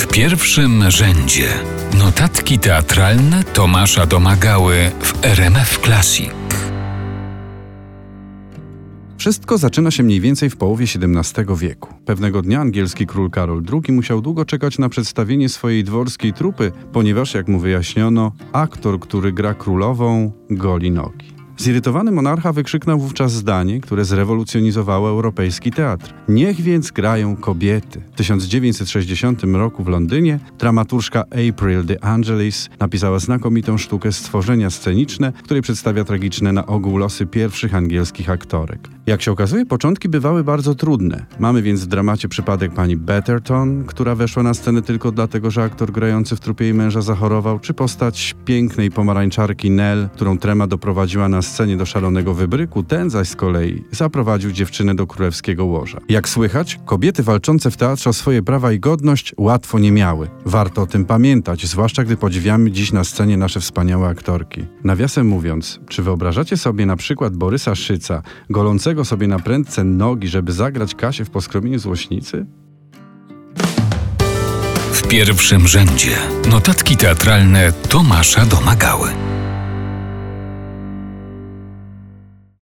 W pierwszym rzędzie notatki teatralne Tomasza Domagały w RMF Classic. Wszystko zaczyna się mniej więcej w połowie XVII wieku. Pewnego dnia angielski król Karol II musiał długo czekać na przedstawienie swojej dworskiej trupy, ponieważ, jak mu wyjaśniono, aktor, który gra królową, goli nogi. Zirytowany monarcha wykrzyknął wówczas zdanie, które zrewolucjonizowało europejski teatr. Niech więc grają kobiety. W 1960 roku w Londynie dramaturżka April de Angelis napisała znakomitą sztukę stworzenia sceniczne, której przedstawia tragiczne na ogół losy pierwszych angielskich aktorek. Jak się okazuje, początki bywały bardzo trudne. Mamy więc w dramacie przypadek pani Betterton, która weszła na scenę tylko dlatego, że aktor grający w trupie jej męża zachorował, czy postać pięknej pomarańczarki Nell, którą trema doprowadziła na scenie do szalonego wybryku, ten zaś z kolei zaprowadził dziewczynę do królewskiego łoża. Jak słychać, kobiety walczące w teatrze o swoje prawa i godność łatwo nie miały. Warto o tym pamiętać, zwłaszcza gdy podziwiamy dziś na scenie nasze wspaniałe aktorki. Nawiasem mówiąc, czy wyobrażacie sobie na przykład Borysa Szyca, golącego sobie na prędce nogi, żeby zagrać Kasię w poskromieniu złośnicy? W pierwszym rzędzie notatki teatralne Tomasza Domagały.